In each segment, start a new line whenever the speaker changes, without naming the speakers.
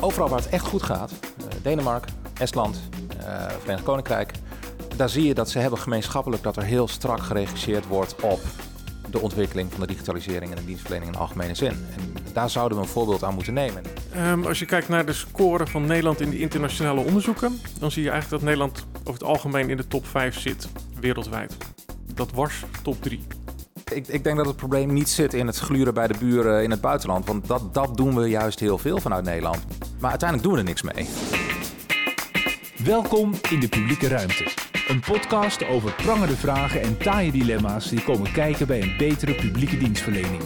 overal waar het echt goed gaat, uh, Denemarken, Estland, uh, Verenigd Koninkrijk, daar zie je dat ze hebben gemeenschappelijk dat er heel strak geregisseerd wordt op de ontwikkeling van de digitalisering en de dienstverlening in algemene zin. En daar zouden we een voorbeeld aan moeten nemen.
Um, als je kijkt naar de score van Nederland in de internationale onderzoeken, dan zie je eigenlijk dat Nederland over het algemeen in de top 5 zit wereldwijd. Dat was top 3.
Ik, ik, denk dat het probleem niet zit in het gluren bij de buren in het buitenland. Want dat, dat doen we juist heel veel vanuit Nederland. Maar uiteindelijk doen we er niks mee.
Welkom in de publieke ruimte. Een podcast over prangende vragen en taaie dilemma's die komen kijken bij een betere publieke dienstverlening.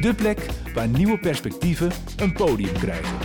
De plek waar nieuwe perspectieven een podium krijgen.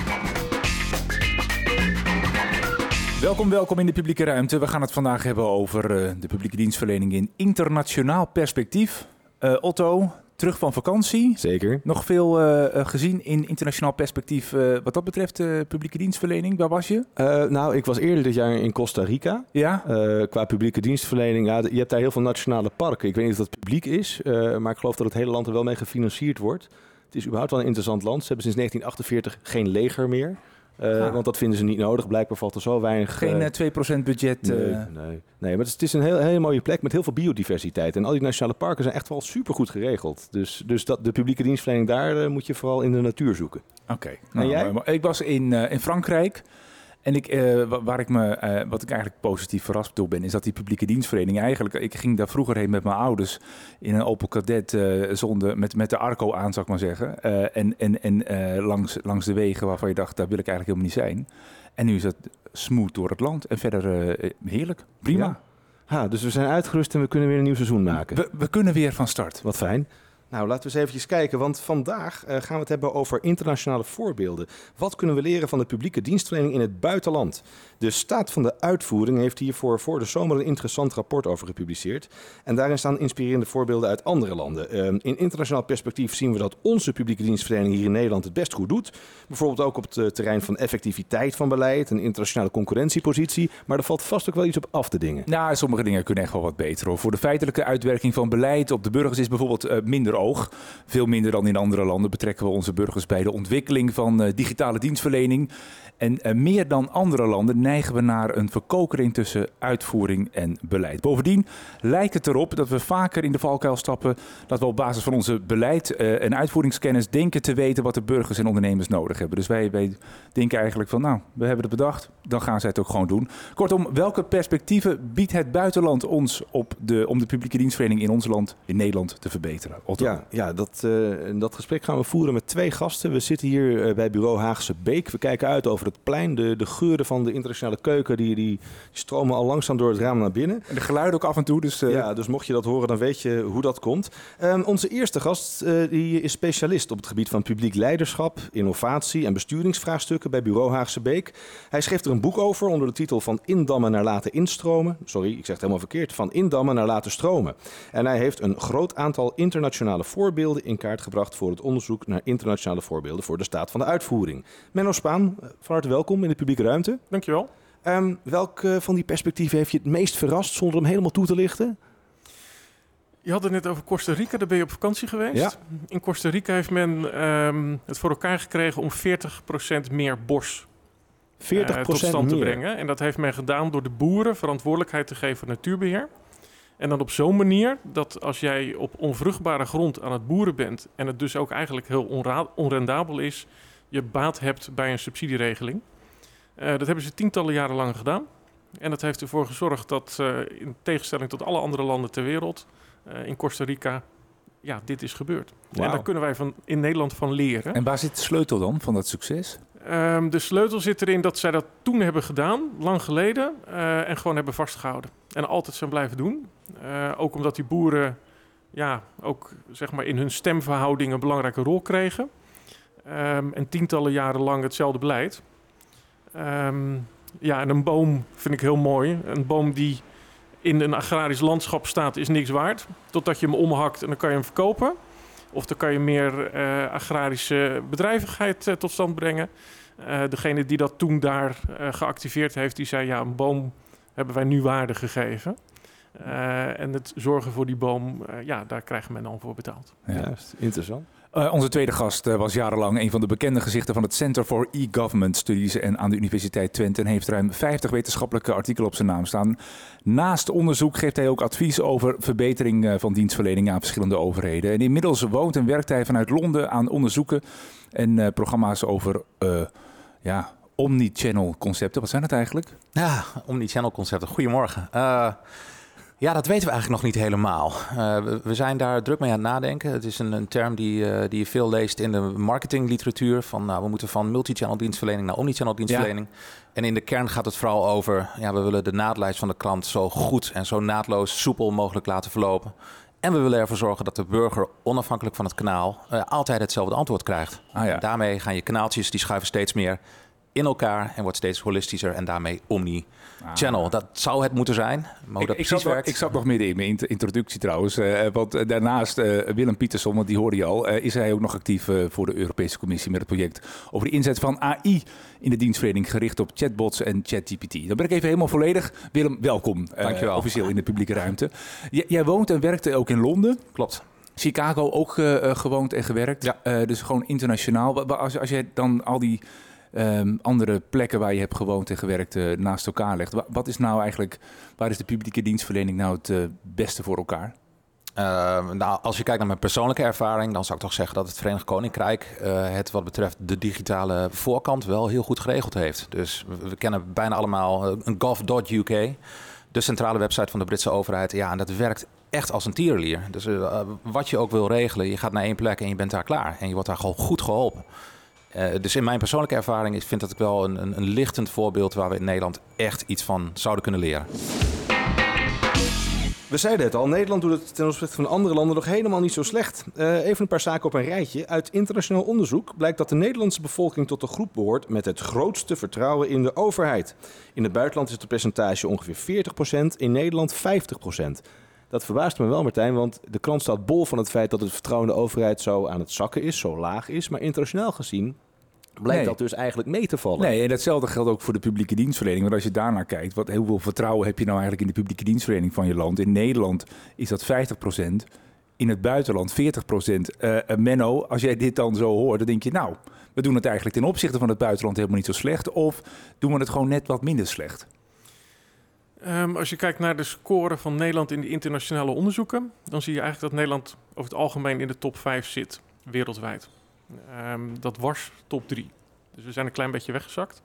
Welkom, welkom in de publieke ruimte. We gaan het vandaag hebben over uh, de publieke dienstverlening in internationaal perspectief. Uh, Otto, terug van vakantie.
Zeker.
Nog veel uh, gezien in internationaal perspectief uh, wat dat betreft uh, publieke dienstverlening. Waar was je?
nou, ik was eerder dit jaar in Costa Rica.
Ja?
qua publieke dienstverlening. Ja, je hebt daar heel veel nationale parken. Ik weet niet of dat publiek is, maar ik geloof dat het hele land er wel mee gefinancierd wordt. Het is überhaupt wel een interessant land. Ze hebben sinds 1948 geen leger meer. Uh, ah. Want dat vinden ze niet nodig. Blijkbaar valt er zo weinig...
Geen uh, 2% budget?
Nee, nee, nee, maar het is, een heel, hele mooie plek met heel veel biodiversiteit. En al die nationale parken zijn echt wel supergoed geregeld. Dus, dus dat, de publieke dienstverlening daar moet je vooral in de natuur zoeken.
Oké. Okay. Nou, jij? Ik was in, in Frankrijk. En ik, uh, waar ik me, uh, wat ik eigenlijk positief verrast door ben, is dat die publieke dienstvereniging eigenlijk, ik ging daar vroeger heen met mijn ouders in een Opel Kadett uh, zonder, met, met de Arco aan, zou ik maar zeggen. en en, en langs, langs de wegen waarvan je dacht, daar wil ik eigenlijk helemaal niet zijn. En nu is het smooth door het land en verder heerlijk, prima. Ja.
Ha, dus we zijn uitgerust en we kunnen weer een nieuw seizoen maken.
We, we kunnen weer van start.
Wat fijn. Nou, laten we eens eventjes kijken, want vandaag uh, gaan we het hebben over internationale voorbeelden. Wat kunnen we leren van de publieke dienstverlening in het buitenland? De staat van de uitvoering heeft hiervoor voor de zomer een interessant rapport over gepubliceerd. En daarin staan inspirerende voorbeelden uit andere landen. Uh, in internationaal perspectief zien we dat onze publieke dienstverlening hier in Nederland het best goed doet. Bijvoorbeeld ook op het terrein van effectiviteit van beleid, een internationale concurrentiepositie. Maar er valt vast ook wel iets op af te dingen.
Nou, sommige dingen kunnen echt wel wat beter. Hoor. Voor de feitelijke uitwerking van beleid op de burgers is bijvoorbeeld uh, minder Veel minder dan in andere landen betrekken we onze burgers bij de ontwikkeling van uh, digitale dienstverlening. En uh, meer dan andere landen neigen we naar een verkokering tussen uitvoering en beleid. Bovendien lijkt het erop dat we vaker in de valkuil stappen dat we op basis van onze beleid uh, en uitvoeringskennis denken te weten wat de burgers en ondernemers nodig hebben. Dus wij, denken eigenlijk van nou, we hebben het bedacht, dan gaan zij het ook gewoon doen. Kortom, welke perspectieven biedt het buitenland ons op de, om de publieke dienstverlening in ons land, in Nederland, te verbeteren?
Ja, ja dat, uh, dat gesprek gaan we voeren met twee gasten. We zitten hier bij bureau Haagse Beek. We kijken uit over het plein. De, de geuren van de internationale keuken die, die, stromen al langzaam door het raam naar binnen.
En de geluiden ook af en toe. Dus,
uh... Ja, dus mocht je dat horen, dan weet je hoe dat komt. Um, onze eerste gast die is specialist op het gebied van publiek leiderschap, innovatie en besturingsvraagstukken bij Bureau Haagse Beek. Hij schreef er een boek over onder de titel Van indammen naar laten instromen. Sorry, ik zeg het helemaal verkeerd. Van indammen naar laten stromen. En hij heeft een groot aantal internationale voorbeelden in kaart gebracht voor het onderzoek naar internationale voorbeelden voor de staat van de uitvoering. Menno Spaan, van harte welkom in de publieke ruimte.
Dankjewel.
Um, welke van die perspectieven heeft je het meest verrast zonder hem helemaal toe te lichten?
Je had het net over Costa Rica, daar ben je op vakantie geweest.
Ja.
In Costa Rica heeft men um, het voor elkaar gekregen om 40% meer bos
40% uh, tot
stand
meer.
te brengen. En dat heeft men gedaan door de boeren verantwoordelijkheid te geven voor natuurbeheer. En dan op zo'n manier dat als jij op onvruchtbare grond aan het boeren bent... en het dus ook eigenlijk heel onrendabel is... je baat hebt bij een subsidieregeling... Uh, dat hebben ze tientallen jaren lang gedaan. En dat heeft ervoor gezorgd dat, uh, in tegenstelling tot alle andere landen ter wereld, uh, in Costa Rica, ja, dit is gebeurd. Wow. En daar kunnen wij van, in Nederland van leren.
En waar zit de sleutel dan van dat succes?
Um, de sleutel zit erin dat zij dat toen hebben gedaan, lang geleden, en gewoon hebben vastgehouden. En altijd zijn blijven doen. ook omdat die boeren ja, ook zeg maar in hun stemverhouding een belangrijke rol kregen. Um, en tientallen jaren lang hetzelfde beleid. Um, ja, en een boom vind ik heel mooi. Een boom die in een agrarisch landschap staat, is niks waard. Totdat je hem omhakt en dan kan je hem verkopen. Of dan kan je meer uh, agrarische bedrijvigheid tot stand brengen. Uh, degene die dat toen daar geactiveerd heeft, die zei: Ja, een boom hebben wij nu waarde gegeven. en het zorgen voor die boom, ja, daar krijgt men dan voor betaald.
Ja, interessant.
Uh, onze tweede gast uh, was jarenlang een van de bekende gezichten van het Center for E-Government Studies en aan de Universiteit Twente en heeft ruim 50 wetenschappelijke artikelen op zijn naam staan. Naast onderzoek geeft hij ook advies over verbetering uh, van dienstverlening aan verschillende overheden. En inmiddels woont en werkt hij vanuit Londen aan onderzoeken en programma's over ja, omni-channel concepten. Wat zijn het eigenlijk?
Ja, omni-channel concepten. Goedemorgen. Ja, dat weten we eigenlijk nog niet helemaal. Uh, we, zijn daar druk mee aan het nadenken. Het is een, een term die, uh, die je veel leest in de marketingliteratuur. Van nou, we moeten van multichannel dienstverlening naar omnichannel dienstverlening. Ja. En in de kern gaat het vooral over, ja, we willen de naadlijst van de klant zo goed en zo naadloos, soepel mogelijk laten verlopen. En we willen ervoor zorgen dat de burger onafhankelijk van het kanaal uh, altijd hetzelfde antwoord krijgt. Ah, ja. Daarmee gaan je kanaaltjes, die schuiven steeds meer in elkaar en wordt steeds holistischer en daarmee omni channel. Ah. Dat zou het moeten zijn. Maar
ik, ik, zat nog, ik zat nog midden in mijn introductie trouwens. Uh, want eh, daarnaast, uh, Willem Pietersson, want die hoorde je al, is hij ook nog actief voor de Europese Commissie met het project over de inzet van AI in de dienstverlening gericht op chatbots en ChatGPT. Dan ben ik even helemaal volledig. Willem, welkom.
Dankjewel.
officieel in de publieke ruimte. jij woont en werkte ook in Londen.
Klopt.
Chicago ook gewoond en gewerkt. Ja. dus gewoon internationaal. Als, als je dan al die um, andere plekken waar je hebt gewoond en gewerkt uh, naast elkaar legt. Wat is nou eigenlijk, waar is de publieke dienstverlening nou het uh, beste voor elkaar?
Uh, nou, als je kijkt naar mijn persoonlijke ervaring, dan zou ik toch zeggen dat het Verenigd Koninkrijk uh, het wat betreft de digitale voorkant wel heel goed geregeld heeft. Dus we, kennen bijna allemaal een gov.uk, de centrale website van de Britse overheid. Ja, en dat werkt echt als een tierenlier. Dus wat je ook wil regelen, je gaat naar één plek en je bent daar klaar. En je wordt daar gewoon goed geholpen. Uh, dus in mijn persoonlijke ervaring is, vind dat ik wel een, een, een lichtend voorbeeld waar we in Nederland echt iets van zouden kunnen leren.
We zeiden het al, Nederland doet het ten opzichte van andere landen nog helemaal niet zo slecht. Uh, even een paar zaken op een rijtje. Uit internationaal onderzoek blijkt dat de Nederlandse bevolking tot de groep behoort met het grootste vertrouwen in de overheid. In het buitenland is het percentage ongeveer 40%, in Nederland 50%. Dat verbaast me wel, Martijn, want de krant staat bol van het feit dat het vertrouwen in de overheid zo aan het zakken is, zo laag is. Maar internationaal gezien blijkt dat dus eigenlijk mee te vallen.
Nee, en datzelfde geldt ook voor de publieke dienstverlening. Want als je daarnaar kijkt, wat, hoeveel vertrouwen heb je nou eigenlijk in de publieke dienstverlening van je land? In Nederland is dat 50% in het buitenland 40% uh, Menno, als jij dit dan zo hoort, dan denk je, nou, we doen het eigenlijk ten opzichte van het buitenland helemaal niet zo slecht. Of doen we het gewoon net wat minder slecht?
Um, als je kijkt naar de score van Nederland in de internationale onderzoeken, dan zie je eigenlijk dat Nederland over het algemeen in de top 5 zit, wereldwijd. Um, dat was top 3. Dus we zijn een klein beetje weggezakt.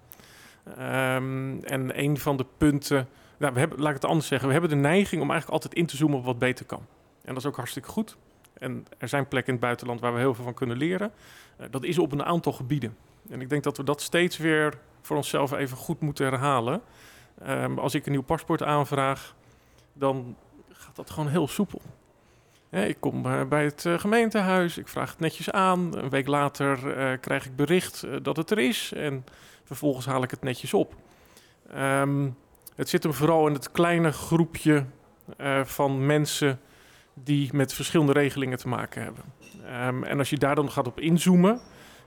Um, en een van de punten, nou, we hebben, laat ik het anders zeggen, we hebben de neiging om eigenlijk altijd in te zoomen op wat beter kan. En dat is ook hartstikke goed. En er zijn plekken in het buitenland waar we heel veel van kunnen leren. Uh, dat is op een aantal gebieden. En ik denk dat we dat steeds weer voor onszelf even goed moeten herhalen. Um, als ik een nieuw paspoort aanvraag, dan gaat dat gewoon heel soepel. ik kom uh, bij het uh, gemeentehuis, ik vraag het netjes aan. Een week later uh, krijg ik bericht dat het er is en vervolgens haal ik het netjes op. Um, het zit hem vooral in het kleine groepje van mensen die met verschillende regelingen te maken hebben. Um, en als je daar dan gaat op inzoomen,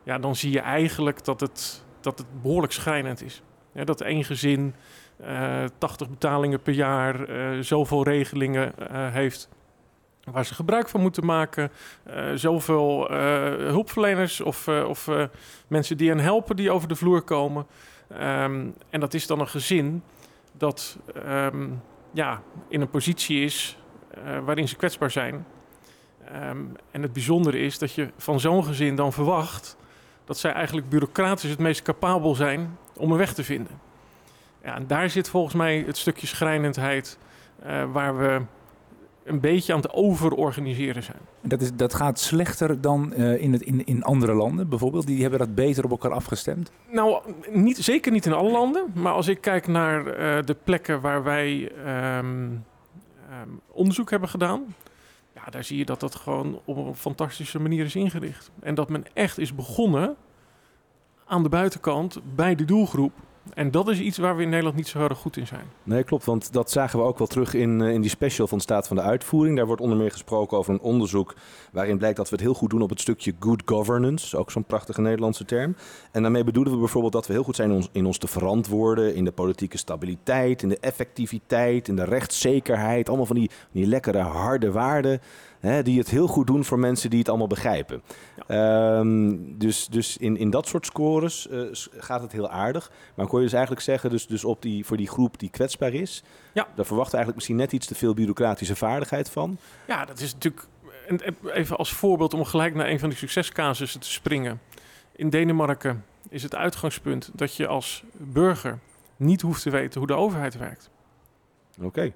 ja, dan zie je eigenlijk dat het, dat het behoorlijk schrijnend is. Dat één gezin 80 eh, betalingen per jaar, eh, zoveel regelingen eh, heeft waar ze gebruik van moeten maken. zoveel hulpverleners of, of mensen die hen helpen die over de vloer komen. Um, en dat is dan een gezin dat um, ja, in een positie is waarin ze kwetsbaar zijn. Um, en het bijzondere is dat je van zo'n gezin dan verwacht dat zij eigenlijk bureaucratisch het meest capabel zijn om een weg te vinden. Ja, en daar zit volgens mij het stukje schrijnendheid uh, waar we een beetje aan het overorganiseren zijn.
Dat, is, dat gaat slechter dan uh, in, het, in, in andere landen bijvoorbeeld? Die hebben dat beter op elkaar afgestemd?
Nou, niet, zeker niet in alle landen. Maar als ik kijk naar uh, de plekken waar wij um, um, onderzoek hebben gedaan... Ja, daar zie je dat dat gewoon op een fantastische manier is ingericht. En dat men echt is begonnen aan de buitenkant bij de doelgroep en dat is iets waar we in Nederland niet zo heel goed in zijn.
Nee, klopt. Want dat zagen we ook wel terug in, eh, in die special van Staat van de Uitvoering. Daar wordt onder meer gesproken over een onderzoek waarin blijkt dat we het heel goed doen op het stukje good governance. Ook zo'n prachtige Nederlandse term. En daarmee bedoelen we bijvoorbeeld dat we heel goed zijn in ons, in ons te verantwoorden. In de politieke stabiliteit, in de effectiviteit, in de rechtszekerheid. Allemaal van die, die lekkere harde waarden hè, die het heel goed doen voor mensen die het allemaal begrijpen. Ehm, dus dus in, in dat soort scores eh, gaat het heel aardig. Maar hoor je dus eigenlijk zeggen, dus, dus op die, voor die groep die kwetsbaar is,
Ja.
daar verwachten we eigenlijk misschien net iets te veel bureaucratische vaardigheid van.
Ja, dat is natuurlijk. en- en Even als voorbeeld om gelijk naar een van die succescasussen te springen. In Denemarken is het uitgangspunt dat je als burger niet hoeft te weten hoe de overheid werkt.
Oké.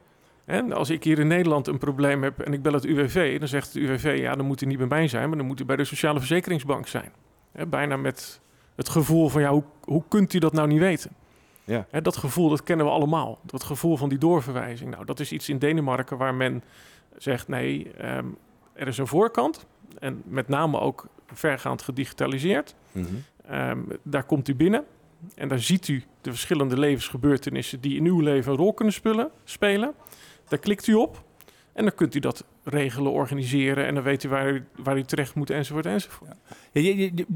En als ik hier in Nederland een probleem heb en ik bel het UWV, dan zegt het UWV, ja, dan moet hij niet bij mij zijn, maar dan moet hij bij de Sociale Verzekeringsbank zijn. Bijna met het gevoel van, ja, hoe, hoe kunt u dat nou niet weten?
Ja.
Dat gevoel, dat kennen we allemaal. Dat gevoel van die doorverwijzing. Nou, dat is iets in Denemarken waar men zegt, nee, ehm, er is een voorkant. En met name ook vergaand gedigitaliseerd.
Mhm.
Ehm, daar komt u binnen en daar ziet u de verschillende levensgebeurtenissen die in uw leven een rol kunnen spullen, spelen. Daar klikt u op en dan kunt u dat regelen, organiseren en dan weet u waar u, waar u terecht moet enzovoort enzovoort.
Ja,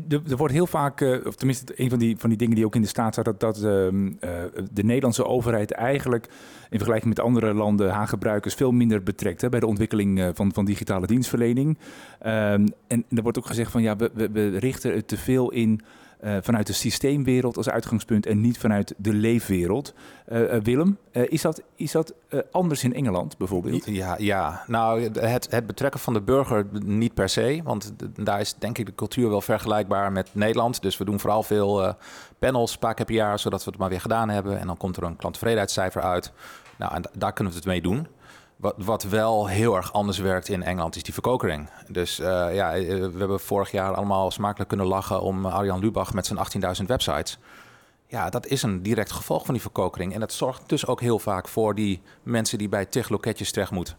er er wordt heel vaak, eh, of tenminste een van die, van die dingen die ook in de staat staat, dat, dat ehm, eh, de Nederlandse overheid eigenlijk in vergelijking met andere landen haar gebruikers veel minder betrekt hè, bij de ontwikkeling eh, van, van digitale dienstverlening. Ehm, en er wordt ook gezegd van ja, we, we, we richten het te veel in eh, vanuit de systeemwereld als uitgangspunt en niet vanuit de leefwereld. Eh, eh, Willem, is dat, is dat anders in Engeland bijvoorbeeld?
Ja, ja. nou het, het betrekken van de burger niet per se. Want daar is denk ik de cultuur wel vergelijkbaar met Nederland. Dus we doen vooral veel panels, een paar keer per jaar, zodat we het maar weer gedaan hebben. En dan komt er een klanttevredenheidscijfer uit. Nou, en da- daar kunnen we het mee doen. Wat, wat wel heel erg anders werkt in Engeland is die verkokering. Dus eh, ja, eh, we hebben vorig jaar allemaal smakelijk kunnen lachen om Arjan Lubach met zijn 18.000 websites. Ja, dat is een direct gevolg van die verkokering. En dat zorgt dus ook heel vaak voor die mensen die bij techloketjes terecht moeten.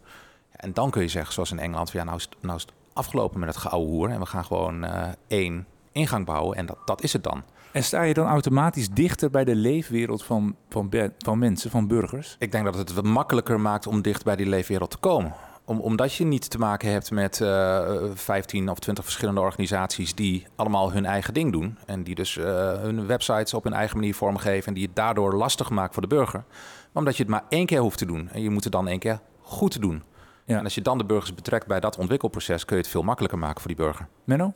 En dan kun je zeggen, zoals in Engeland, ja, nou, is, nou het afgelopen met het geouwe hoer. En we gaan gewoon eh, één ingang bouwen en dat, dat is het dan.
En sta je dan automatisch dichter bij de leefwereld van, van, van mensen, van burgers?
Ik denk dat het het makkelijker maakt om dicht bij die leefwereld te komen. Om, omdat je niet te maken hebt met eh 15 of 20 verschillende organisaties die allemaal hun eigen ding doen. En die dus eh, hun websites op hun eigen manier vormgeven. En die het daardoor lastig maken voor de burger. Maar omdat je het maar één keer hoeft te doen. En je moet het dan één keer goed doen.
Ja.
En als je dan de burgers betrekt bij dat ontwikkelproces, kun je het veel makkelijker maken voor die burger.
Menno?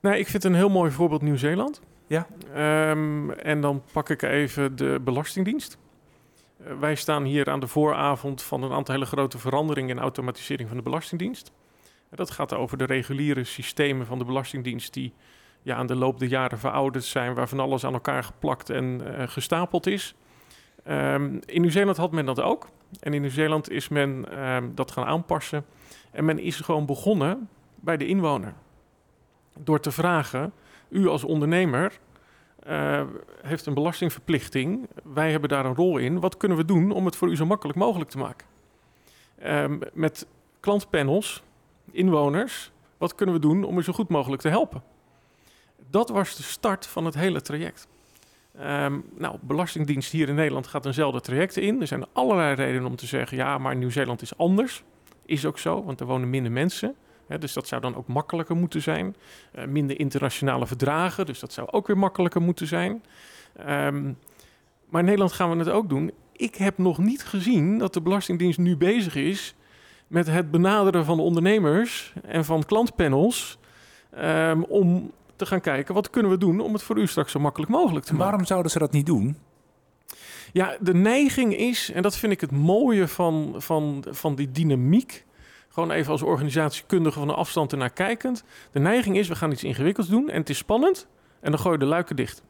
Nou, ik vind een heel mooi voorbeeld Nieuw-Zeeland.
Ja.
Ehm, en dan pak ik even de Belastingdienst. Eh, wij staan hier aan de vooravond van een aantal hele grote veranderingen in automatisering van de Belastingdienst. En dat gaat over de reguliere systemen van de Belastingdienst die ja, aan de loop der jaren verouderd zijn, waar van alles aan elkaar geplakt en eh, gestapeld is. Ehm, in Nieuw-Zeeland had men dat ook. En in Nieuw-Zeeland is men ehm, dat gaan aanpassen. En men is gewoon begonnen bij de inwoner. Door te vragen, u als ondernemer eh, heeft een belastingverplichting. Wij hebben daar een rol in. Wat kunnen we doen om het voor u zo makkelijk mogelijk te maken? Ehm, met klantpanels, inwoners, wat kunnen we doen om u zo goed mogelijk te helpen? Dat was de start van het hele traject. Ehm, nou, Belastingdienst hier in Nederland gaat eenzelfde traject in. Er zijn allerlei redenen om te zeggen, ja, maar Nieuw-Zeeland is anders. Is ook zo, want er wonen minder mensen. Hè, dus dat zou dan ook makkelijker moeten zijn. Eh, minder internationale verdragen, dus dat zou ook weer makkelijker moeten zijn. Ehm, maar in Nederland gaan we het ook doen. Ik heb nog niet gezien dat de Belastingdienst nu bezig is met het benaderen van ondernemers en van klantpanels. ehm, om te gaan kijken wat kunnen we doen om het voor u straks zo makkelijk mogelijk te
En
maken.
waarom zouden ze dat niet doen?
Ja, de neiging is, en dat vind ik het mooie van, van, van die dynamiek. Gewoon even als organisatiekundige van een afstand ernaar kijkend. De neiging is, we gaan iets ingewikkelds doen en het is spannend. En dan gooi je de luiken dicht.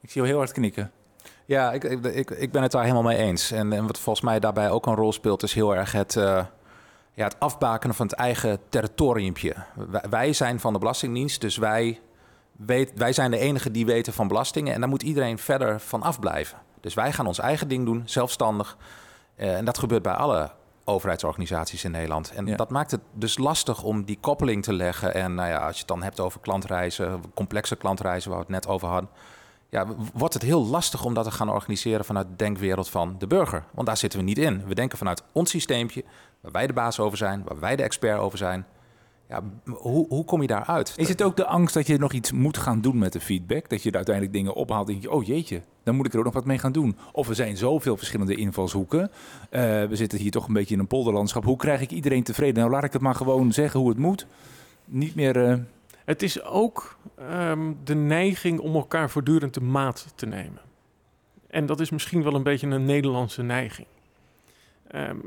Ik zie jou heel hard knikken.
Ja, ik, ik, ik, ben het daar helemaal mee eens. En, en wat volgens mij daarbij ook een rol speelt, is heel erg het, eh, ja, het afbakenen van het eigen territoriumpje. Wij, wij zijn van de Belastingdienst, dus wij, weet, wij zijn de enige die weten van belastingen. En daar moet iedereen verder van afblijven. Dus wij gaan ons eigen ding doen, zelfstandig. Eh, en dat gebeurt bij alle overheidsorganisaties in Nederland. En
Ja.
dat maakt het dus lastig om die koppeling te leggen. En nou ja, als je het dan hebt over klantreizen, complexe klantreizen waar we het net over hadden ja, wordt het heel lastig om dat te gaan organiseren vanuit de denkwereld van de burger. Want daar zitten we niet in. We denken vanuit ons systeempje, waar wij de baas over zijn, waar wij de expert over zijn. Ja, hoe, hoe kom je daaruit?
Is het ook de angst dat je nog iets moet gaan doen met de feedback? Dat je er uiteindelijk dingen ophaalt en denk je, oh jeetje, dan moet ik er ook nog wat mee gaan doen. Of er zijn zoveel verschillende invalshoeken. Eh, we zitten hier toch een beetje in een polderlandschap. Hoe krijg ik iedereen tevreden? Nou, laat ik het maar gewoon zeggen hoe het moet. Niet meer... eh,
Het is ook ehm, de neiging om elkaar voortdurend de maat te nemen. En dat is misschien wel een beetje een Nederlandse neiging. Ehm, een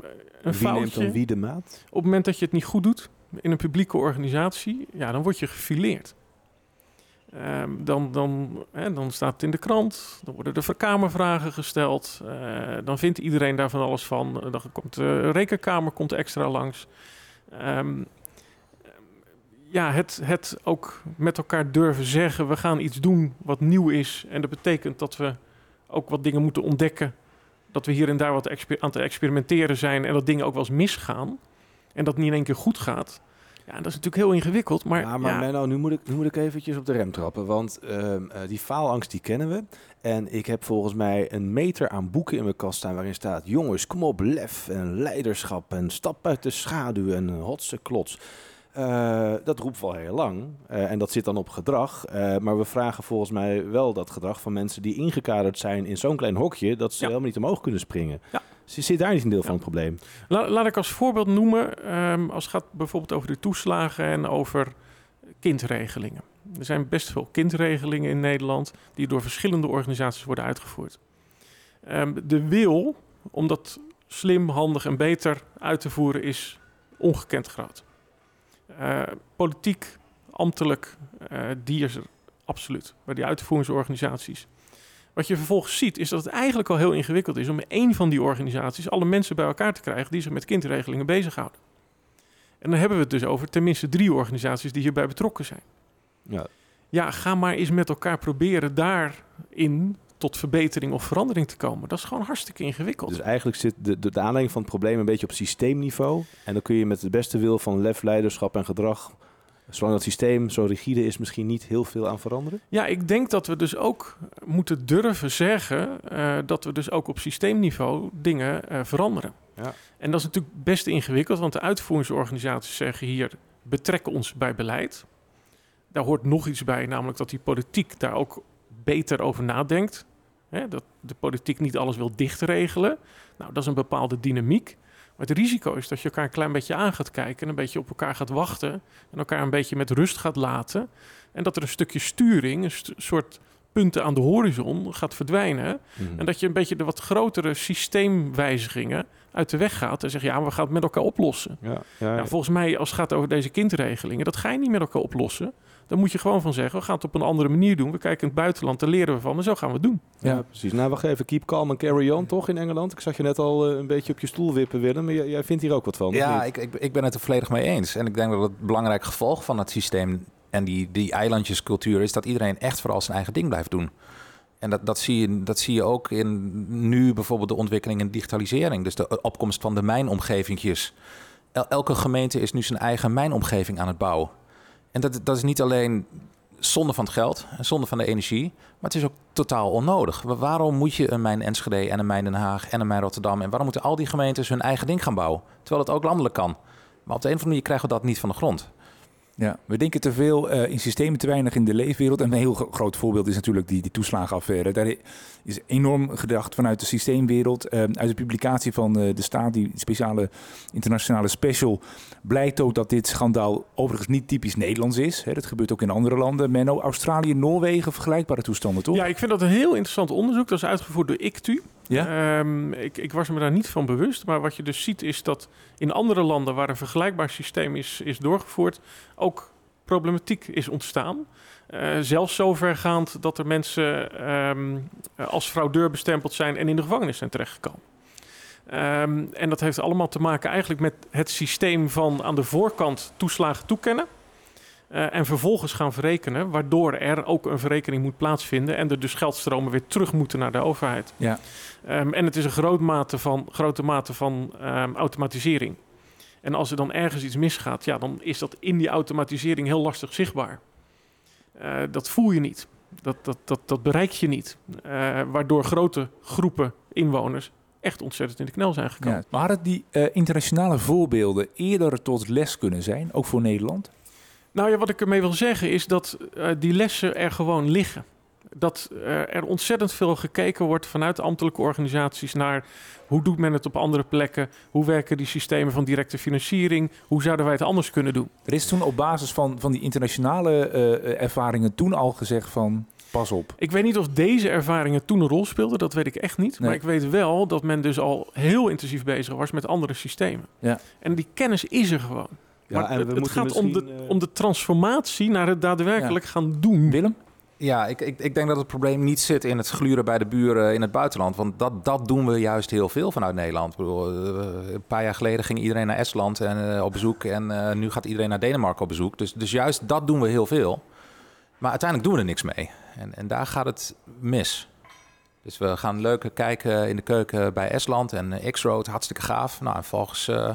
wie
foutje,
neemt dan wie de maat?
op het moment dat je het niet goed doet in een publieke organisatie, ja, dan word je gefileerd. Ehm, dan, dan, hè, dan staat het in de krant, dan worden er kamervragen gesteld, eh, dan vindt iedereen daar van alles van. Eh, Dan komt de rekenkamer komt extra langs. Ehm, ja, het, het ook met elkaar durven zeggen, we gaan iets doen wat nieuw is. En dat betekent dat we ook wat dingen moeten ontdekken. Dat we hier en daar wat aan het experimenteren zijn en dat dingen ook wel eens misgaan. En dat niet in één keer goed gaat. Ja, dat is natuurlijk heel ingewikkeld. Maar,
ja, maar
ja,
Menno, nu moet, ik, nu moet ik eventjes op de rem trappen. Want ehm, eh, die faalangst die kennen we. En ik heb volgens mij een meter aan boeken in mijn kast staan... waarin staat... jongens, kom op, lef en leiderschap... en stap uit de schaduw en hotse klots. Eh, dat roept wel heel lang. Eh, en dat zit dan op gedrag. Maar we vragen volgens mij wel dat gedrag van mensen... die ingekaderd zijn in zo'n klein hokje... dat ze
Ja.
helemaal niet omhoog kunnen springen.
Ja.
Zit zit daar niet een deel van het probleem?
La- laat ik als voorbeeld noemen, ehm, als het gaat bijvoorbeeld over de toeslagen en over kindregelingen. Er zijn best veel kindregelingen in Nederland die door verschillende organisaties worden uitgevoerd. Ehm, de wil om dat slim, handig en beter uit te voeren is ongekend groot. Eh, politiek, ambtelijk, eh, die is er absoluut. Maar die uitvoeringsorganisaties. Wat je vervolgens ziet, is dat het eigenlijk al heel ingewikkeld is om in één van die organisaties alle mensen bij elkaar te krijgen die zich met kindregelingen bezighouden. En dan hebben we het dus over tenminste drie organisaties die hierbij betrokken zijn.
Ja.
Ja, ga maar eens met elkaar proberen daarin tot verbetering of verandering te komen. Dat is gewoon hartstikke ingewikkeld.
Dus eigenlijk zit de, de, de aanleiding van het probleem een beetje op systeemniveau. En dan kun je met de beste wil van lef, leiderschap en gedrag, zolang dat systeem zo rigide is, misschien niet heel veel aan veranderen.
Ja, ik denk dat we dus ook moeten durven zeggen eh, dat we dus ook op systeemniveau dingen eh, veranderen.
Ja.
En dat is natuurlijk best ingewikkeld, want de uitvoeringsorganisaties zeggen hier betrekken ons bij beleid. Daar hoort nog iets bij, namelijk dat die politiek daar ook beter over nadenkt. Hè, dat de politiek niet alles wil dichtregelen. Nou, dat is een bepaalde dynamiek. Maar het risico is dat je elkaar een klein beetje aan gaat kijken en een beetje op elkaar gaat wachten en elkaar een beetje met rust gaat laten. En dat er een stukje sturing, een st- soort punten aan de horizon gaat verdwijnen. En dat je een beetje de wat grotere systeemwijzigingen uit de weg gaat en zegt, ja, we gaan het met elkaar oplossen.
Ja, ja,
Ja, volgens mij, als het gaat over deze kindregelingen, dat ga je niet met elkaar oplossen. Dan moet je gewoon van zeggen, we gaan het op een andere manier doen. We kijken in het buitenland, daar leren we van, en zo gaan we het doen.
ja,
Ja.
precies. Nou, wacht even. Keep calm and carry on, toch, in Engeland? Ik zag je net al eh, een beetje op je stoel wippen, Willem. Maar jij, jij vindt hier ook wat van,
Ja, ik, ik, ik ben het er volledig mee eens. En ik denk dat het belangrijk gevolg van het systeem en die, die eilandjescultuur is dat iedereen echt vooral zijn eigen ding blijft doen. En dat, dat, zie je, dat zie je ook in nu bijvoorbeeld de ontwikkeling in digitalisering. Dus de opkomst van de mijnomgevingjes. El- elke gemeente is nu zijn eigen mijnomgeving aan het bouwen. En dat, dat is niet alleen zonde van het geld en zonde van de energie, maar het is ook totaal onnodig. Wa- Waarom moet je een mijn Enschede en een mijn Den Haag en een mijn Rotterdam en waarom moeten al die gemeentes hun eigen ding gaan bouwen, terwijl het ook landelijk kan? Maar op de een of andere manier krijgen we dat niet van de grond.
Ja, we denken te veel eh, in systemen, te weinig in de leefwereld. En een heel gro- groot voorbeeld is natuurlijk die, die toeslagenaffaire. Daar is enorm gedacht vanuit de systeemwereld. Eh, uit de publicatie van eh, de staat, die speciale internationale special, blijkt ook dat dit schandaal overigens niet typisch Nederlands is. Hè, dat gebeurt ook in andere landen. Menno, Australië, Noorwegen, vergelijkbare toestanden, toch?
Ja, ik vind dat een heel interessant onderzoek. Dat is uitgevoerd door ICTU.
Ja?
Ehm, ik, ik was me daar niet van bewust. Maar wat je dus ziet is dat in andere landen waar een vergelijkbaar systeem is, is doorgevoerd, ook problematiek is ontstaan. Eh, zelfs zovergaand dat er mensen ehm, als fraudeur bestempeld zijn en in de gevangenis zijn terechtgekomen. Ehm, en dat heeft allemaal te maken eigenlijk met het systeem van aan de voorkant toeslagen toekennen. Eh, en vervolgens gaan verrekenen, waardoor er ook een verrekening moet plaatsvinden en er dus geldstromen weer terug moeten naar de overheid.
Ja.
Ehm, en het is een groot mate van, grote mate van ehm, automatisering. En als er dan ergens iets misgaat, ja, dan is dat in die automatisering heel lastig zichtbaar. Eh, dat voel je niet. Dat, dat, dat, dat bereik je niet. Eh, waardoor grote groepen inwoners echt ontzettend in de knel zijn gekomen.
Ja. Maar hadden die internationale voorbeelden eerder tot les kunnen zijn, ook voor Nederland?
Nou ja, wat ik ermee wil zeggen is dat uh, die lessen er gewoon liggen. Dat uh, er ontzettend veel gekeken wordt vanuit ambtelijke organisaties naar hoe doet men het op andere plekken, hoe werken die systemen van directe financiering, hoe zouden wij het anders kunnen doen.
Er is toen op basis van, van die internationale uh, ervaringen toen al gezegd van pas op.
Ik weet niet of deze ervaringen toen een rol speelden, dat weet ik echt niet. Nee. Maar ik weet wel dat men dus al heel intensief bezig was met andere systemen.
Ja.
En die kennis is er gewoon. Ja, maar en we het, het gaat om de, uh... om de transformatie naar het daadwerkelijk ja. gaan doen.
Willem?
Ja, ik, ik, ik, denk dat het probleem niet zit in het gluren bij de buren in het buitenland. Want dat, dat doen we juist heel veel vanuit Nederland. Ik bedoel, een paar jaar geleden ging iedereen naar Estland en, uh, op bezoek. En uh, nu gaat iedereen naar Denemarken op bezoek. Dus, dus juist dat doen we heel veel. Maar uiteindelijk doen we er niks mee. En, en daar gaat het mis. Dus we gaan leuk kijken in de keuken bij Estland en X-Road. Hartstikke gaaf. Nou, en volgens, uh,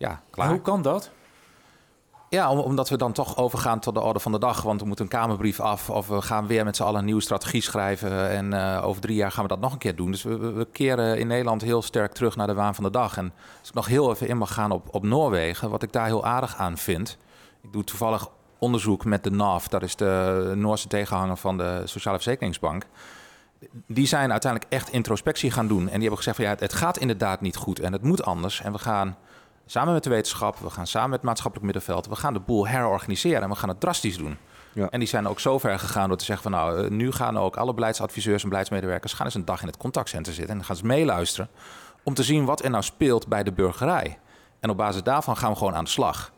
ja, klaar.
En hoe kan dat?
Ja, omdat we dan toch overgaan tot de orde van de dag. Want we moeten een Kamerbrief af. Of we gaan weer met z'n allen een nieuwe strategie schrijven. En uh, over drie jaar gaan we dat nog een keer doen. Dus we, we, keren in Nederland heel sterk terug naar de waan van de dag. En als ik nog heel even in mag gaan op, op Noorwegen. Wat ik daar heel aardig aan vind. Ik doe toevallig onderzoek met de NAF. Dat is de Noorse tegenhanger van de Sociale Verzekeringsbank. Die zijn uiteindelijk echt introspectie gaan doen. En die hebben gezegd van ja, het gaat inderdaad niet goed. En het moet anders. En we gaan samen met de wetenschap, we gaan samen met het maatschappelijk middenveld, we gaan de boel herorganiseren en we gaan het drastisch doen. Ja. En die zijn ook zo ver gegaan door te zeggen van nou, eh, nu gaan ook alle beleidsadviseurs en beleidsmedewerkers gaan eens een dag in het contactcentrum zitten en gaan ze meeluisteren om te zien wat er nou speelt bij de burgerij. En op basis daarvan gaan we gewoon aan de slag.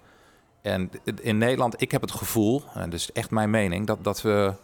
En in Nederland, ik heb het gevoel, en dat is echt mijn mening, dat, dat we,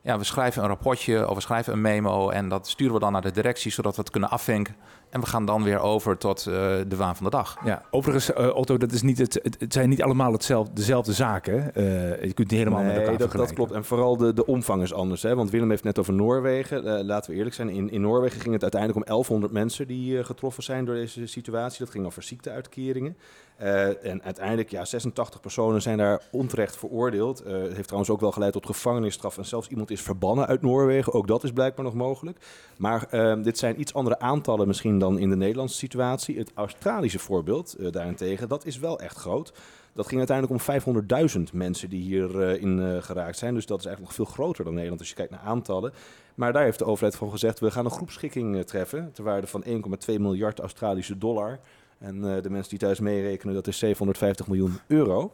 ja, we schrijven een rapportje of we schrijven een memo en dat sturen we dan naar de directie zodat we het kunnen afvinken. En we gaan dan weer over tot uh, de waan van de dag.
Ja, overigens, uh, Otto, dat is niet het, het zijn niet allemaal hetzelfde, dezelfde zaken. Uh, je kunt niet helemaal nee, met elkaar
dat, dat klopt. En vooral de, de omvang is anders. Hè? Want Willem heeft net over Noorwegen. laten we eerlijk zijn, in, in Noorwegen ging het uiteindelijk om 1100 mensen die getroffen zijn door deze situatie. Dat ging over ziekteuitkeringen. Uh, en uiteindelijk, ja, 86 personen zijn daar onterecht veroordeeld. Uh, het heeft trouwens ook wel geleid tot gevangenisstraf. En zelfs iemand is verbannen uit Noorwegen. Ook dat is blijkbaar nog mogelijk. Maar uh, dit zijn iets andere aantallen misschien dan in de Nederlandse situatie. Het Australische voorbeeld daarentegen, dat is wel echt groot. Dat ging uiteindelijk om 500.000 mensen die hierin uh, geraakt zijn. Dus dat is eigenlijk nog veel groter dan Nederland als je kijkt naar aantallen. Maar daar heeft de overheid van gezegd, we gaan een groepschikking treffen... ter waarde van 1,2 miljard Australische dollar... En de mensen die thuis meerekenen, dat is 750 miljoen euro.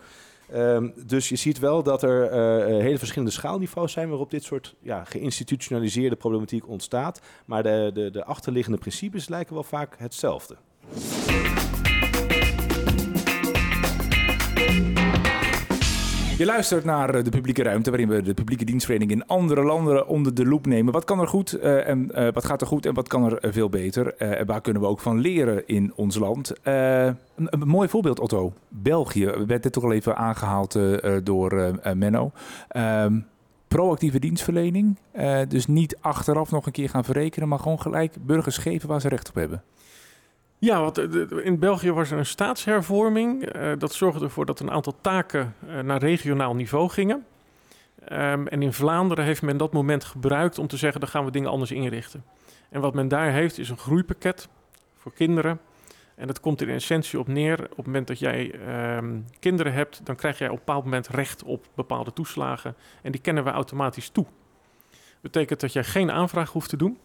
Um, dus je ziet wel dat er uh, hele verschillende schaalniveaus zijn waarop dit soort ja, geïnstitutionaliseerde problematiek ontstaat. Maar de, de, de achterliggende principes lijken wel vaak hetzelfde.
Je luistert naar eh, de publieke ruimte, waarin we de publieke dienstverlening in andere landen onder de loep nemen. Wat kan er goed uh, en uh, wat gaat er goed en wat kan er veel beter? en waar kunnen we ook van leren in ons land? Een, een, mooi voorbeeld, Otto. België, werd dit toch al even aangehaald door Menno. Um, proactieve dienstverlening. dus niet achteraf nog een keer gaan verrekenen, maar gewoon gelijk burgers geven waar ze recht op hebben.
Ja, want eh, in België was er een staatshervorming. Uh, dat zorgde ervoor dat een aantal taken uh, naar regionaal niveau gingen. Um, en in Vlaanderen heeft men dat moment gebruikt om te zeggen: dan gaan we dingen anders inrichten. En wat men daar heeft is een groeipakket voor kinderen. En dat komt in essentie op neer. Op het moment dat jij um, kinderen hebt, dan krijg jij op een bepaald moment recht op bepaalde toeslagen. En die kennen we automatisch toe. Dat betekent dat jij geen aanvraag hoeft te doen.